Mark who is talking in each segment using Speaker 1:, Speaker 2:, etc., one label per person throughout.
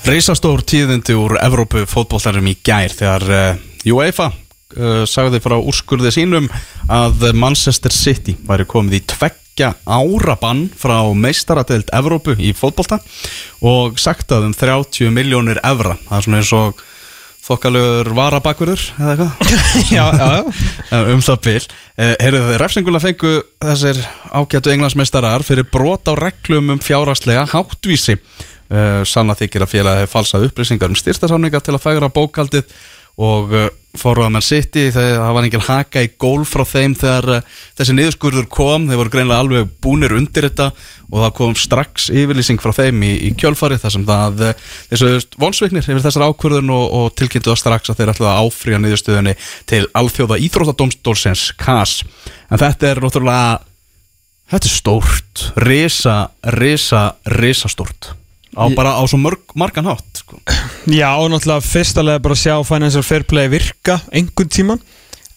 Speaker 1: Reysastór tíðindi úr Evrópu fótbollarum í gær þegar uh, UEFA uh, sagði frá úrskurði sínum að Manchester City væri komið í tveggja árabann frá meistaradeild Evrópu í fótbollta og sagt að um 30 miljónir evra, það er svona eins og þokkalögur varabakverður eða eitthvað? Um það bil. Uh, Heyrðu þið, refsingulega fengu þessir ágætu englandsmeistarar fyrir brot á reglum um fjárhagslega háttvísi. Uh, Sanna þykir að félagi falsað upplýsingar um styrstasamninga til að fægra bókaldið og uh, fóruða menn sitti þegar það var engin haka í gól frá þeim þegar uh, þessi niðurskurður kom. Þeir voru greinlega alveg búnir undir þetta og það kom strax yfirlýsing frá þeim í, í kjölfari þar sem það uh, þessu vonsveiknir yfir þessar ákvörðun og, og tilkynntu það strax að þeir ætlaði að áfrýja niðurstöðunni til alþjóða íþróttadómstólsins KAS en þetta er náttúrulega þetta er stórt risa, risa, risa stórt á bara á svo mörg, margan hátt sko.
Speaker 2: Já, og náttúrulega fyrstalega bara að sjá Financial Fair Play virka einhvern tíman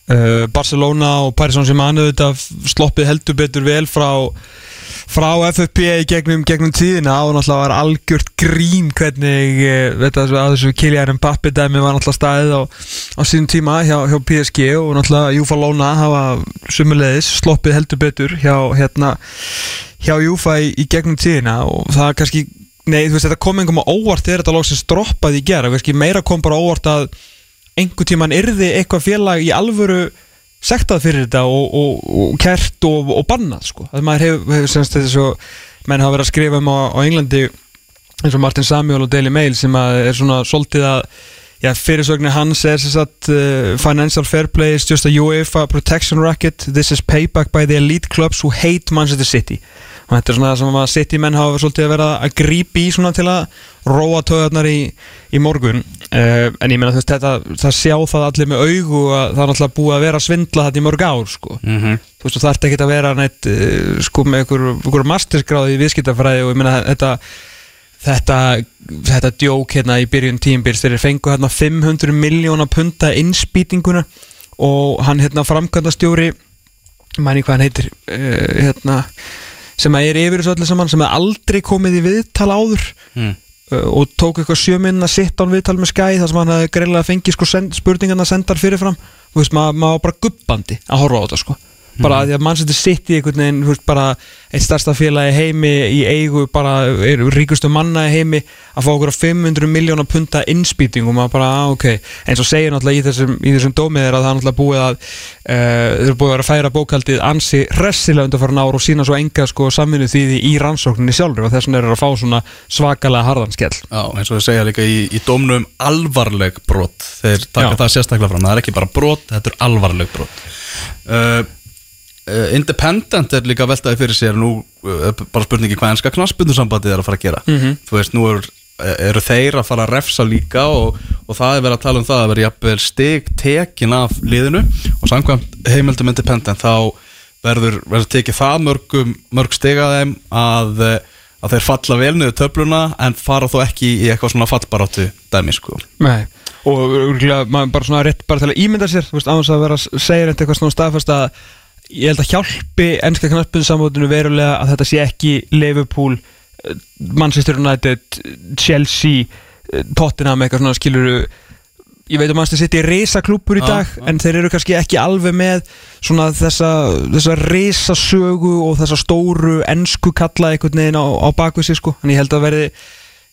Speaker 2: uh, Barcelona og Paris Saint-Germain auðvitað sloppið heldur betur vel frá frá FFP í gegnum, gegnum tíðina og náttúrulega var algjört grín hvernig uh, þessu Kylian Mbappe dæmi var náttúrulega staðið á, á síðan tíma hjá, hjá PSG og náttúrulega Júfa Lóna hafa sumulegis sloppið heldur betur hjá hérna hjá Júfa í, í gegnum tíðina og það er kannski Nei, þú veist, þetta kom einhverjum á óvart þegar þetta lóksins droppaði í gera, kannski meira kom bara á óvart að einhver tíman yrði eitthvað félag í alvöru sektað fyrir þetta og, og, og kert og, og bannað, sko. Það maður hefur, hefur semst þessi svo, menn hafa verið að skrifa um á, á Englandi eins og Martin Samuel og Daily Mail sem er svona svolítið að Já, fyrirsögnin hans er sem sagt uh, Financial Fair Play is just a UEFA protection racket. This is payback by the elite clubs who hate Manchester City og þetta er svona það sem að City menn hafa svolítið að vera að grípi í svona til að róa töðarnar í, í morgun uh, en ég meina þess þetta það sjá það allir með augu að það er náttúrulega búið að vera að svindla þetta í mörg ár sko.
Speaker 1: mm -hmm.
Speaker 2: þú veist það ert ekki að vera neitt uh, sko með einhver, einhver masterskráði í viðskiptafræði og ég meina þetta þetta, þetta djók hérna í byrjun tímbils þeir fengu hérna 500 miljóna punta innspýtinguna og hann hérna framkvæmdastjóri mæni hvað hann heitir uh, hérna, sem að er yfir þessu öllu saman sem er aldrei komið í viðtal áður.
Speaker 1: Mm.
Speaker 2: uh, og tók eitthvað sjöminna sitt án viðtal með skæ þar sem hann hefði greiðlega fengið sko send, spurningarna sendar fyrirfram. Þú veist maður ma bara guppandi að horfa á þetta sko bara því að sitt í einhvern veginn veist, bara eitt starsta félagi heimi í eigu bara ríkustu manna heimi að fá okkur 500 miljónar punta innspýting og maður bara ah, ok. Eins og segir náttúrulega í þessum, í þessum dómið er að það náttúrulega búið að uh, þeir eru búið að vera að færa bókaldið ansi hressilega undan fara náru og sína svo enga sko samvinnu því í rannsókninni sjálfur og þess vegna er að fá svona svakalega harðanskell
Speaker 1: Já, eins og þau segja líka í, í dómnum alvarleg brot. Þeir taka
Speaker 2: Já.
Speaker 1: það sérstaklega fram, það er ekki bara brot þetta er alvarleg brot. Uh, Independent er líka veltaði fyrir sér nú uh, bara spurningi hvað enska knaspundursambandið er að fara að gera
Speaker 2: Mhm.
Speaker 1: þú veist, nú er, eru þeir að fara að refsa líka og, og það er verið að tala um það að vera jafnvel stig tekin af liðinu og samkvæmt heimildum Independent þá verður, verður tekið það mörgum, mörg stig að þeim að, eh, að þeir falla vel niður töfluna en fara þó ekki í eitthvað svona fallbaráttu dæmi sko
Speaker 2: Nei og örugglega, maður bara svona rétt bara til að ímynda sér þú veist, á þess að vera að segja eitthvað svona staðfast að ég held að hjálpi ennska knaspunni samvotinu verulega að þetta sé ekki Liverpool, eh, Manchester United Chelsea eh, Tottenham eitthvað svona skiluru ég veit að Manchester City er risaklúpur í
Speaker 1: Já,
Speaker 2: dag
Speaker 1: já.
Speaker 2: en þeir eru kannski ekki alveg með svona þessa, þessa risasögu og þessa stóru ennsku kalla einhvern veginn á, á bakvið sig sko en ég held að verði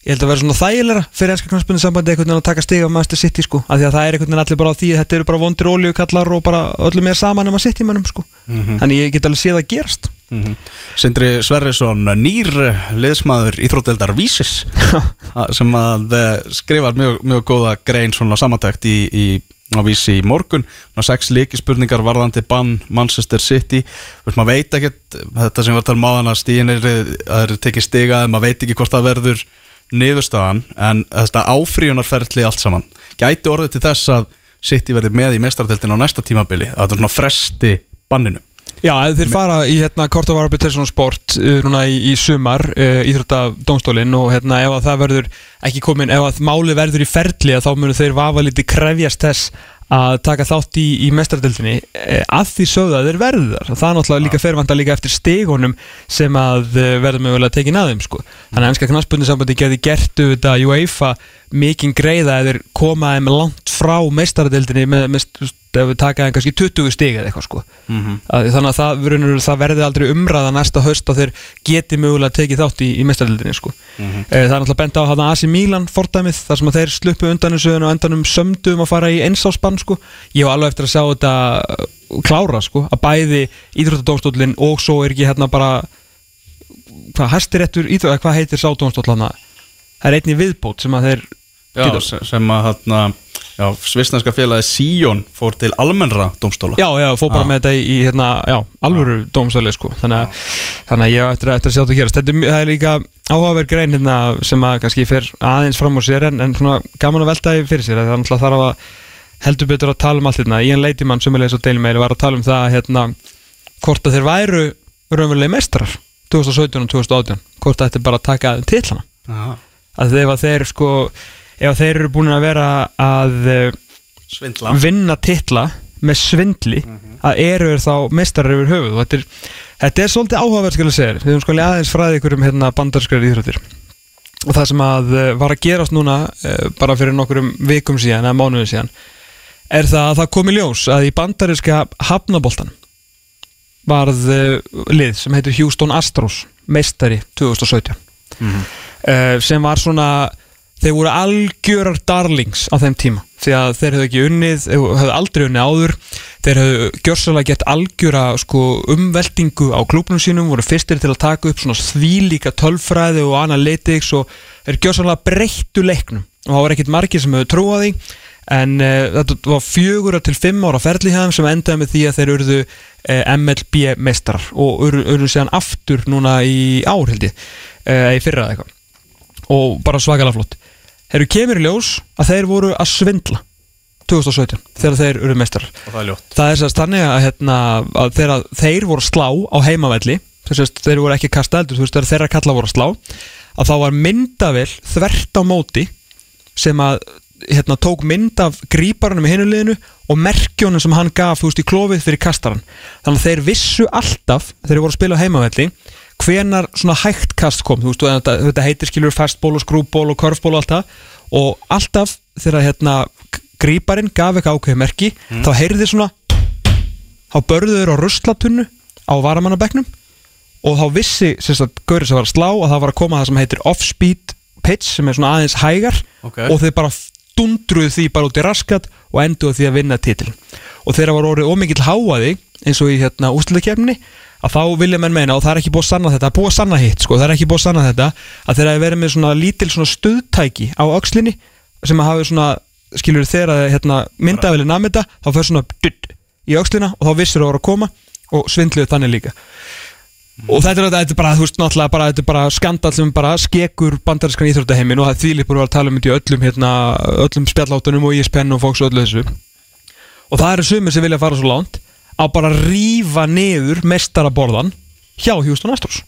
Speaker 2: ég held að verði svona þægilega fyrir ennska knarspunni sambandi einhvern veginn að taka stig á Manchester City sko. Af því að það er einhvern veginn allir bara á því að þetta eru bara vondir ólíukallar og bara öllum er saman um að City mannum sko þannig ég get alveg séð að gerast.
Speaker 1: Mm Sindri Sverrisson nýr liðsmaður íþrótdeldar Vísis sem að eh, skrifar mjög, mjög góða grein svona samantækt í, í á vísi í morgun. Ná, sex líkispurningar varðandi bann Manchester City. Vist, maður veit ekkert þetta sem við varum að tala um að stíðin er er tekið stigað, maður veit ekki hvort það verður niðurstaðan en þetta áfríunarferðli allt saman gæti orðið til þess að City verði með í mestardeltin á næsta tímabili að þetta er svona fresti banninu?
Speaker 2: Já, þeir fara í hérna Court of Arbitration Sport uh, núna í, í sumar uh, íþrótta dómstólinn og hérna ef að það verður ekki komin, ef að máli verður í ferli að þá munur þeir vafa liti krefjast þess að taka þátt í, í mestardildinni eh, að því sögðu að þeir verðu þar það er náttúrulega líka fervanda líka eftir stegunum sem að eh, verður mögulega tekin að þeim sko. þannig að ennska knaspunni gerði gertu þetta UEFA mikinn greiða eða komaði með langt frá mestardildinni með, með, ef við takaði kannski 20 stig eða eitthvað sko.
Speaker 1: Mhm.
Speaker 2: að, þannig að það, verður, það verði aldrei umræða næsta höst að þeir geti mögulega tekið þátt í, í mestardildinni sko.
Speaker 1: Mhm.
Speaker 2: Eh, Það er náttúrulega bent á að AC Milan fordæmið þar sem að þeir sluppu undan þessu og endanum sömdum að fara í einsáspann sko. Ég var alveg eftir að sjá þetta uh, klára sko, að bæði íþróttadómstólinn og svo er ekki hérna bara hvað hæstiréttur íþrótt, eða hvað heitir sádómstóllana það er einni viðbót sem að þeir
Speaker 1: Já, sem- að hérna svisnarska félagi Sion fór til almennra domstóla
Speaker 2: Já, já, fór bara
Speaker 1: Já.
Speaker 2: með þetta í, hérna, já, alvöru dómstöli sko. þannig, að, þannig að ég á eftir, að- að sjá þetta gerast. Þetta er, það er líka áhugaverð grein hérna, sem að kannski fer aðeins fram úr sér en, en svona gaman að velta fyrir sér það er náttúrulega þarf að heldur betur að tala um allt hérna. Ian er leis og deilmeili var að tala um það hérna, hvort að þeir væru raunverulega mestrar 2017 og 2018 hvort að þetta bara að taka til hana
Speaker 1: Já,
Speaker 2: að að þeir sko ef að þeir eru búin að vera að eh,
Speaker 1: Svindla.
Speaker 2: vinna titla með svindli. Að eru þá mestarar yfir höfuð. Og þetta er, þetta er svolítið áhugaverð skal ég segja við höfum sko aðeins fræði ykkur um hérna, bandarskræður íþróttir. Og það sem að eh, var að gerast núna eh, bara fyrir nokkurum vikum síðan eða mánuði síðan er það að það kom í ljós að í bandariska hafnaboltan varð lið sem heitir Houston Astros meistari 2017
Speaker 1: Mhm.
Speaker 2: uh, sem var svona þeir voru algjörar darlings á þeim tíma. Því að þeir hefðu ekki unnið hefðu aldrei unnið áður. Þeir hefðu gjörsalega gett algjöra sko, umveltingu á klúbnum sínum voru fyrstir til að taka upp svona þvílíka tölfræði og analytics og þeir gjörsalega breyttu leiknum. Og það var ekkit margir sem hefðu trúað því en uh, þetta var fjögur til fimm ára þeim sem endaði með því að þeir urðu uh, MLB meistarar og urðu, urðu síðan aftur núna í ár held ég uh, í fyrra eða eitthvað. Og bara svakalega flott Þeir kemur í ljós að þeir voru að svindla 2017 þegar þeir eru meistarar.
Speaker 1: Og það er ljótt.
Speaker 2: Það er sérst þannig að, hérna, að þegar þeir voru að slá á heimavelli að þeir voru ekki kasta eldur þú veist þegar þeirra kalla voru að slá að þá var myndavel þvert á móti sem að hérna, tók mynd af gríparunum í hinuleginu og merkjónum sem hann gaf þú veist, í klófið fyrir kastaran þannig að þeir vissu alltaf þegar þeir voru að spila á heimavelli hvenar svona hægt kast kom? Þú veist, þetta, þetta heitir skilur fastból og skrúból og körfból og allt það. Og alltaf þegar hérna gríparinn gaf ekki ákveði merki þá heyrði svona þá börðu þeir á ruslatunnu á varamannabeknum. Og þá vissi sem sagt, gaurið sem var að slá að það var að koma það sem heitir off-speed pitch sem er svona aðeins hægar.
Speaker 1: Ok.
Speaker 2: og þeir bara dundruðu því bara út í raskat og enduðu því að vinna titil og þeirra var orðið ómikill háaði eins og í hérna úslutakefni að þá vilja menn meina og það er ekki búið að sanna þetta það er búið að sanna hitt sko, það er ekki búið að sanna þetta að þeirra verið með svona lítil svona stuðtæki á öxlinni sem að hafi svona skilur þeirra hérna, myndavili namið þetta þá fyrir svona dutt í öxlina og þá vissir það að voru að koma og svindluðu þannig líka. Og þetta er, þetta er bara, þú veist, náttúrulega bara, þetta er bara skandal sem bara skekur bandarískan íþróttaheimin og það þvílík búin að tala um þetta í öllum hérna, öllum spjalláttunum og Svo langt að bara rífa niður mestaraborðan hjá Houston Astros.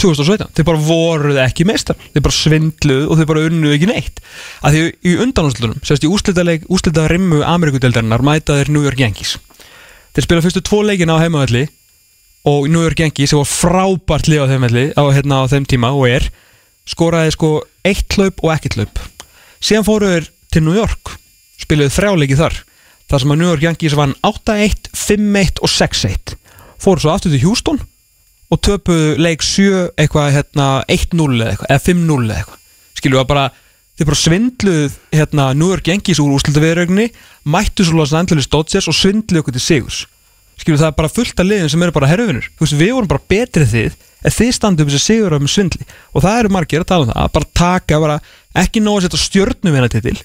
Speaker 2: 2017, þeir bara voruð ekki mestar þeir bara svindluð og þeir bara unnuð ekki neitt. Að því í undanúslutunum sérst í úslitaðleik, úslitað rimmu Amerikudeldarinnar mæta þeir New York Yankees. Þeir spila fyrstu tvo leikina á heimavalli og New York Yankees sem var frábært lið á þeim, á, hérna, á þeim tíma og er skoraði sko eitt hlaup og ekkert hlaup. Síðan fóru þeir til New York spiluðu þrjáleiki þar þar sem að New York Yankees vann 8-1, 5-1 og 6-1 fóru svo aftur til Houston og töpuðu leik 7 eitthvað hérna 1-0 eða eitthvað eða 5-0 eða eitthvað. Skilju að bara þeir bara svindluð hérna New York Yankees úr úrslutaviðrögninni mættu svo Los Angeles Dodgers og svindluðu okkur til sigurs. Skilju það er bara fullt af liðin sem eru bara herfinur þú veist við vorum bara betri þið en þið standum þessi sigur af með svindli. Og það eru margir að tala um það að bara taka bara ekki nóg að setja stjörnum hérna til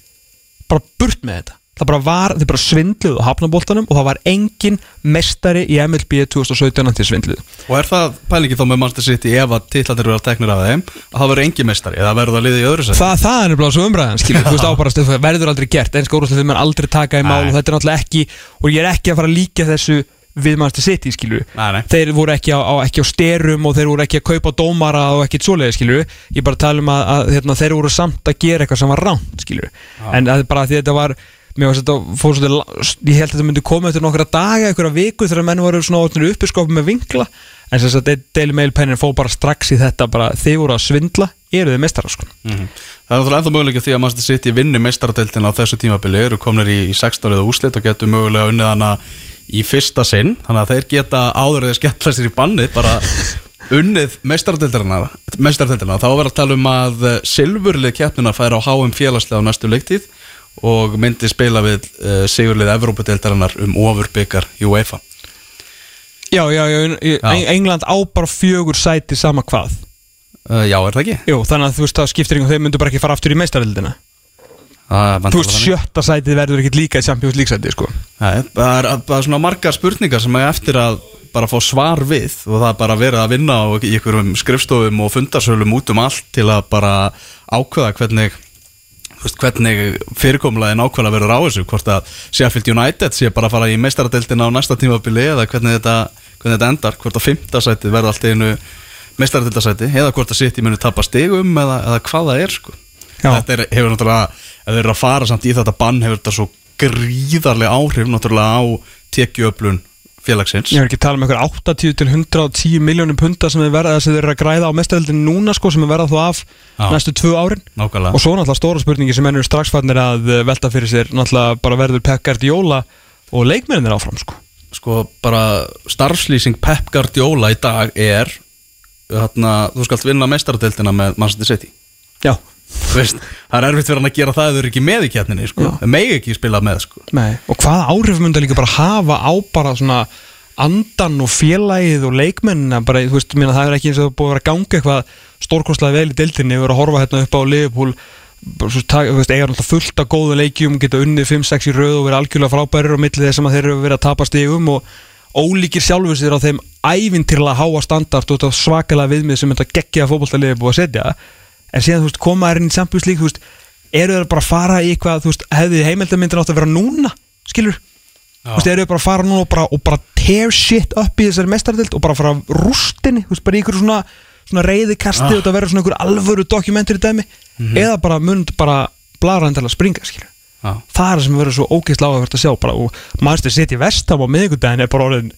Speaker 2: bara burt með þetta það bara var, þið bara svindluð á hafnaboltanum og það var engin mestari í MLB 2017 til svindluð
Speaker 1: Og er það pælingi þá með Manchester City ef að titlandir eru að teknir af þeim að það verður engin mestari eða verður það liðið í öðru sæti?
Speaker 2: Það, það er nefnilega svo umræðan, skilur, þú veist ábarast það verður aldrei gert, einska úrúslega þegar mann aldrei taka í mál og þetta er náttúrulega ekki og ég er ekki að fara að líka þessu við Manchester City,
Speaker 1: nei.
Speaker 2: þeir voru ekki á, á, ekki á styrum og þeir voru ekki að kaupa dómara og ekkit svoleiði, skilur. Ég bara tala um að, að hérna, þeir voru samt að gera eitthvað sem var ránt, skilur. En er bara því þetta var mér var þetta fór svolítið ég held að þetta myndi koma eftir nokkra daga einhverja viku þegar menn voru svona orðnir uppi skopið með vinkla. En þess að Daily Mail pennin fór bara strax í þetta bara þið voru að svindla, eru þið mestarar sko.
Speaker 1: Mhm. Það er náttúrulega ennþá möguleika því að Manchester City vinni meistaradeildina á þessu tímabili eru komnir í, í 16 eða úslit og getur mögulega unnið hana í fyrsta sinn. Þannig að þeir geta áður eða skella sér í bannið bara unnið meistaradeildina þá verður að tala um að silfurlið keppnina fær á HM félagslega á næstu leiktíð og myndi spila við uh, sigurlið Evrópadeildarinnar um ofurbyggar UEFA.
Speaker 2: Já, já, já, já. England á bara fjögur sæti sama hvað.
Speaker 1: Uh, Já, er það ekki?
Speaker 2: Jú, þannig að þú veist það skiptir ykkur, þeir myndu bara ekki fara aftur í meistarildina
Speaker 1: Það er
Speaker 2: Þú veist, sjötta sætið verður ekkit líka í Champions League sæti, sko.
Speaker 1: Nei, það er bara svona margar spurningar sem er eftir að bara fá svar við og það er bara verið að vinna í einhverjum skrifstofum og fundarsölum út um allt til að bara ákveða hvernig veist, hvernig fyrirkomlaði nákvæmlega verður á þessu? Hvort að Sheffield United sé bara að fara í meistaradeildina á næsta tímabili eða hvernig þetta, hvernig þetta endar? Hvort að fymtasæti verður allt í einu meistaradeildasæti eða hvort að City muni tapa stigum eða, eða hvað það er sko? Þetta er, hefur náttúrulega ef þeir eru að fara samt í þetta bann hefur þetta svo gríðarlega áhrif náttúrulega á tekjuöflun félagsins.
Speaker 2: Ég er ekki að tala um einhver 80 til 110 miljónum punta sem er verða sem þeir eru að græða á mestarildin núna sko sem er verða þó af
Speaker 1: Já.
Speaker 2: næstu tvö árin.
Speaker 1: Nákvæmlega.
Speaker 2: Og svo náttúrulega stóra spurningi sem ennur strax fannir að eh, velta fyrir sér náttúrulega bara verður Pep Guardiola og leikmennir áfram sko?
Speaker 1: Sko bara starfslýsing Pep Guardiola í dag er þarna, þú skalt vinna meistaradeildina með Manchester City.
Speaker 2: Já,
Speaker 1: Þú veist, það er erfitt fyrir hann að gera það ef þau eru ekki með í kjarninni sko. Megi ekki spila með sko.
Speaker 2: Og hvaða áhrif myndi líka bara hafa á bara svona andan og félagið og leikmennina bara, veist, minna, það er ekki eins og það búið að vera að ganga eitthvað stórkostlega vel í deildinni við erum að horfa hérna upp á Liverpool eiga náttúrulega fullt af góðu leikjum geta unnið 5-6 í röð og vera algjörlega frábærir á milli þess að þeir eru verið að tapa stigum og ólíkir sjálfur sér á þeim ævintirlega háa standart og svakalega viðmið sem þetta geggja fótballtalið er búið að setja en síðan þú veist, koma þær inn í League þú veist, eru þeir bara að fara í eitthvað þú veist, hefði heimildamindin átt að vera núna skilur, þú veist, eru þeir bara að fara núna og bara, og bara tear shit upp í þessari mestardild og bara fara rústinni þú veist, bara í ykkur svona, svona reyðikasti
Speaker 1: Ah.
Speaker 2: og þetta verður svona ykkur alvöru dokumentur í dæmi eða bara mynd bara blara til að springa skilur
Speaker 1: Já.
Speaker 2: það er það sem verður svo ógeðslega áhugavert að sjá bara, og maður stu setja í vestam á miðvikudaginn er bara orðin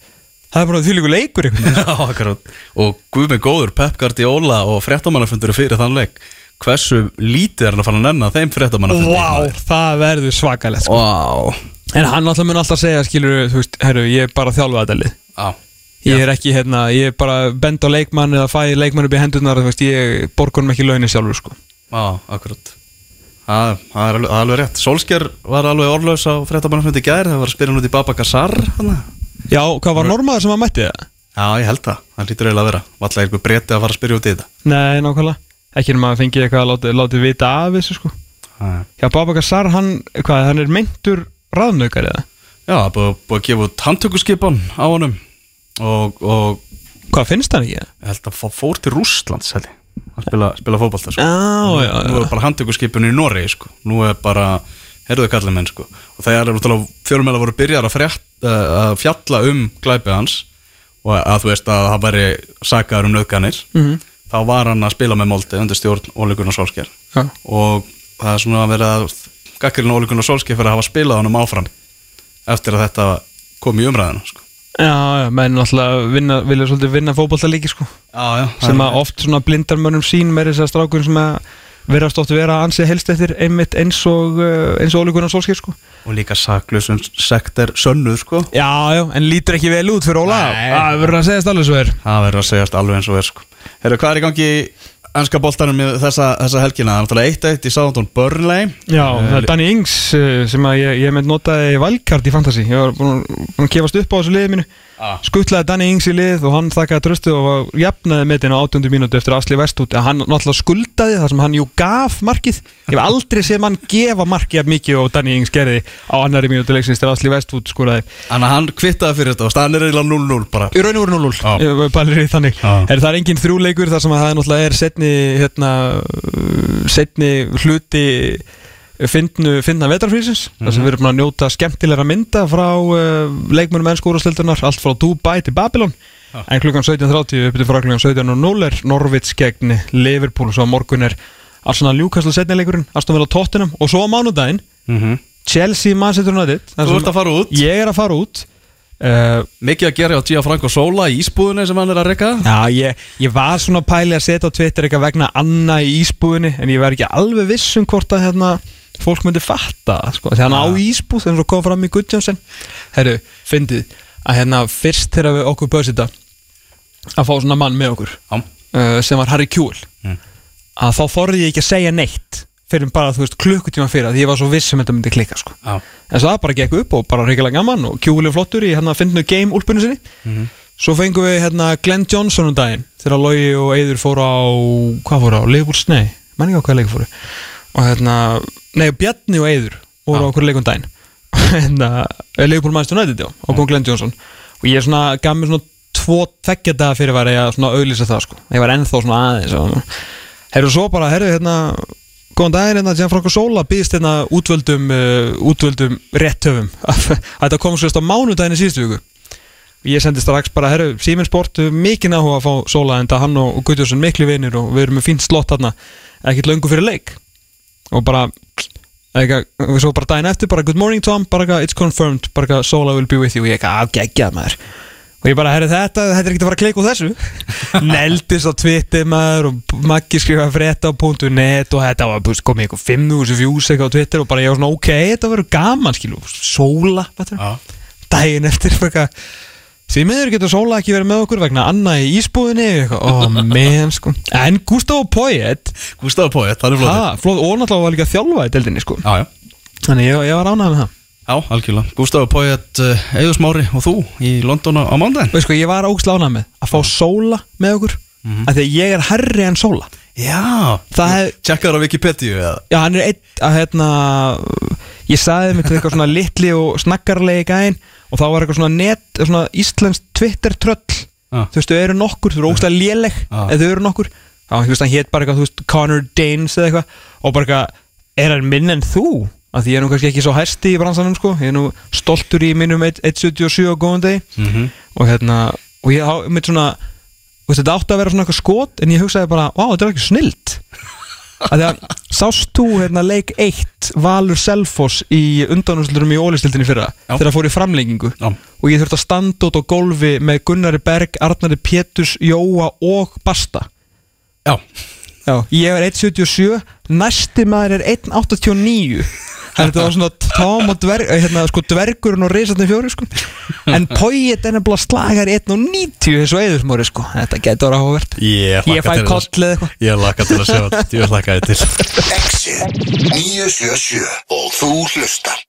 Speaker 2: það er bara því líku leikur
Speaker 1: akkurat. og guð með góður Pep Guardiola og fréttamannafundur fyrir þann leik hversu lítið er hann að fara að nenna þeim fréttamannafundi
Speaker 2: Vá, það verður svakalegt sko.
Speaker 1: wow.
Speaker 2: en hann alltaf mun alltaf segja skilur, þú veist, herru, ég er bara þjálfað þetta lið
Speaker 1: Já.
Speaker 2: ég er ekki, hérna, ég er bara bend á leikmann eða fæ leikmann upp í hendurnar þú veist, ég borgur hann ekki launin sjálfur sko.
Speaker 1: Já, akkurat Það það er alveg, rétt Solskjær var alveg orðlaus á fréttamannafundi gær það var að spila hann út í Baba Gassar hana.
Speaker 2: Já, hvað var normaður sem að mætti það?
Speaker 1: Já, ég held það, það lítur eiginlega að vera Valla eitthvað breyti að fara að spyrja út í þetta
Speaker 2: nei, nákvæmlega ekki nema að fengi eitthvað að láti, láti vita af þessu sko.
Speaker 1: Já,
Speaker 2: já, Babakar Sar, hann, hvað, hann er meintur raðnaukar eða?
Speaker 1: Já, það búið, búið að gefa út handtökuskipan á honum og, og
Speaker 2: hvað finnst hann ekki?
Speaker 1: ég held að fór til Rússlands held ég að spila, spila fótbolta sko. Nú er bara handtökuskipun í Noregi sko. Nú er bara, herruðu kallið menn sko. og það er náttúrulega fjölumæla voru byrjar að, frétt, að fjalla um glæpið hans og að þú veist að það væri sakaður um nöðganir
Speaker 2: Mhm.
Speaker 1: þá var hann að spila með Molde undir stjórn Óli Gunnar Solskjær
Speaker 2: já.
Speaker 1: og það er svona að vera gaggarinn Óli Gunnar Solskjær fyrir að hafa spilað honum áfram eftir að þetta kom í umræðinu sko.
Speaker 2: Já, já, menn vinna, vilja svolítið vinna fótbolta líki sko
Speaker 1: já, já,
Speaker 2: sem að oft svona blindar mönnum sín með þess að strákur sem að verðast oft vera ansið helst eftir einmitt eins og uh, eins og ólíkunar sólskir sko
Speaker 1: og líka saklusum sekter sönnuð sko.
Speaker 2: Já, já, en lítur ekki vel út fyrir Óla. Það verður að segjast alveg svo er
Speaker 1: það verður að segjast alveg eins og er sko. Herru, hvað er í gangi í ennska boltanum með þessa, þessa helgina? Það er náttúrulega 1-1 í Southampton Burnley
Speaker 2: Já, það er Danny Ings uh, sem að ég, ég með notaði valkart í Fantasy Ég var búin, að kefast upp á þessu liði mínu
Speaker 1: Ah.
Speaker 2: Skuttlaði Danny Ings í lið og hann þakkaði tröstu og jafnaði metin á 18. mínútu eftir Asli Vestút en hann náttúrulega skuldaði þar sem hann jú gaf markið Ég hef aldrei séð mann gefa markið af mikið og Danny Ings gerði á annari mínútu leiksins þegar Asli Vestút skuraði
Speaker 1: Þannig að hann kvittaði fyrir þetta og er eiginlega 0-0 bara
Speaker 2: Í raun og veru 0-0
Speaker 1: Já.
Speaker 2: Ég var bara í þannig
Speaker 1: Já.
Speaker 2: er, Það er engin þrjúleikur þar sem að það náttúrulega er setni hérna, setni hluti fyndnu, fyndna vetrafrísins þar sem við erum að njóta skemmtilegra mynda frá uh, leikmönum ennskúrastildunar allt frá Dubai til Babylon.
Speaker 1: Já.
Speaker 2: en klukkan 17.30 upp til frá klukkan 17.00 er Norvits gegn Liverpool og svo morgun er Arsenal Newcastle setni leikurinn Aston Villa Tottenham og svo á mánudaginn
Speaker 1: mm -hmm.
Speaker 2: Chelsea, Manchester United.
Speaker 1: Þú ert að fara út?
Speaker 2: Ég er að fara út. Uh,
Speaker 1: Mikið að gera á Gianfranco Sola í ísbúðinni sem hann er að rekka
Speaker 2: Já, ég, ég var svona pæli að setja á Twitter eitthvað vegna Anna í ísbúðinni en ég var ekki alveg viss um hvort að hérna, fólk myndi fatta sko. því hann á ísbúð eins og kom fram í Gudjónsson Herru, fyndið að hérna fyrst þegar við okkur bauðs þetta að fá svona mann með okkur uh, sem var Harry Kjúl.
Speaker 1: Mm.
Speaker 2: að þá þorði ég ekki að segja neitt fyrir bara, þú veist, klukkutíma fyrir að ég var svo viss sem þetta myndi klikka, sko. En svo það bara gekk upp og bara reyngilega gaman og Kjúl er flottur í hérna fyndinu game úlpunni sinni.
Speaker 1: Mhm.
Speaker 2: svo fengum við hérna Glenn Johnson um daginn þegar Logi og Eiður fóru á hvað fóru á, Leifbúrs, nei, menn ekki á hvað leikur fóru. Og hérna, nei, Bjarni og Eiður voru á okkur leikum daginn. Og hérna, Leifbúr mannstu nættið já, og kom Glenn Johnson. Og ég svona gaf mér svona tvo þekkja daga fyrir var ég að auðlýsa það sko. Ég var ennþá svona aðeins og heyrðu svo bara, heyrðu hérna góðan daginn hérna, Gianfranco Sola býðist hérna útvöldum, uh, útvöldum réttöfum að þetta kom svo á mánudaginn í síðustu viku. Ég sendi strax bara, herru, Siemens Sport hefur mikið náhuga að fá Sola en það hann og, Guðjónsson miklu vinir og við erum með fínt slott þarna. Ekkert löngu fyrir leik og bara eitthvað, við svo bara daginn eftir bara good morning Tom, bara eitthvað, it's confirmed. Bara eitthvað, Sola will be with you. Og ég eitthvað, afgeggjað maður. Og ég bara, herru þetta, þetta er ekkert að fara að kleika úr þessu. Neldist á Twitter maður og Maggi skrifa frétta á .net og þetta var, komið eitthvað 5.000 views eitthvað á Twitter og bara ég var svona, ok, þetta verður gaman skilu, Sola, hvað
Speaker 1: já.
Speaker 2: Daginn eftir eitthvað því miður getur Sola ekki verið með okkur vegna Anna í ísbúðinni. Oh man sko. En Gustavo Poyet
Speaker 1: Gustaf Póet, það er flott,
Speaker 2: og náttúrulega var líka þjálfa í deildinni sko.
Speaker 1: Já, já.
Speaker 2: Þannig ég, ég var ánægð með það.
Speaker 1: Já, algjörlega. Gustaf Póet, uh, Eður Smári og þú í London á
Speaker 2: veist sko, ég var ógst ánægð með að fá Sola með okkur af því að ég er herri en Sola.
Speaker 1: Já. Tjekkar á Wikipedia eða?
Speaker 2: Já hann er einn að hérna ég sagði mér til eitthvað svona litli og snakkarlegi gæinn og þá var eitthvað svona net, svona íslensk Twitter tröll
Speaker 1: Já.
Speaker 2: þú veist, þau eru nokkur, þau eru ógstlega léleg
Speaker 1: Já.
Speaker 2: eða þau eru nokkur þá, veist, hann hétt bara eitthvað, þú veist, Connor Danes eða eitthvað og bara eitthvað, er hann minn en þú? af því ég er nú kannski ekki svo hæsti í bransanum sko, ég er nú stoltur í mínum 1.77 á góðan degi
Speaker 1: mm -hmm.
Speaker 2: og hérna, og ég há mitt svona veist, þetta átti að vera svona eitthvað skot en ég hugsaði bara, vá, þetta er ekki snilt að sást þú hérna leik 1 Valur Selfoss í undanúslurum í ólistildinni fyrra
Speaker 1: Já.
Speaker 2: þegar það fór í framlengingu
Speaker 1: Já.
Speaker 2: og ég þurfti að standa út á gólfi með Gunnari Berg, Arnari Péturs, Jóa og Basta
Speaker 1: Já
Speaker 2: Já. ég er 1.77 næsti maður er 1.89 þannig að þetta var svona Tom og dverg, eh, hérna, sko, dvergurinn og reisatni fjóri sko. en Poyet er nefnilega slagar í 1.90 eins og eðursmóri sko. þetta getur áhugavert.
Speaker 1: Ég,
Speaker 2: ég fæ kollið eitthvað.
Speaker 1: Ég laka til að sjá þetta. Ég laka til.
Speaker 3: Exit 977 og þú hlustar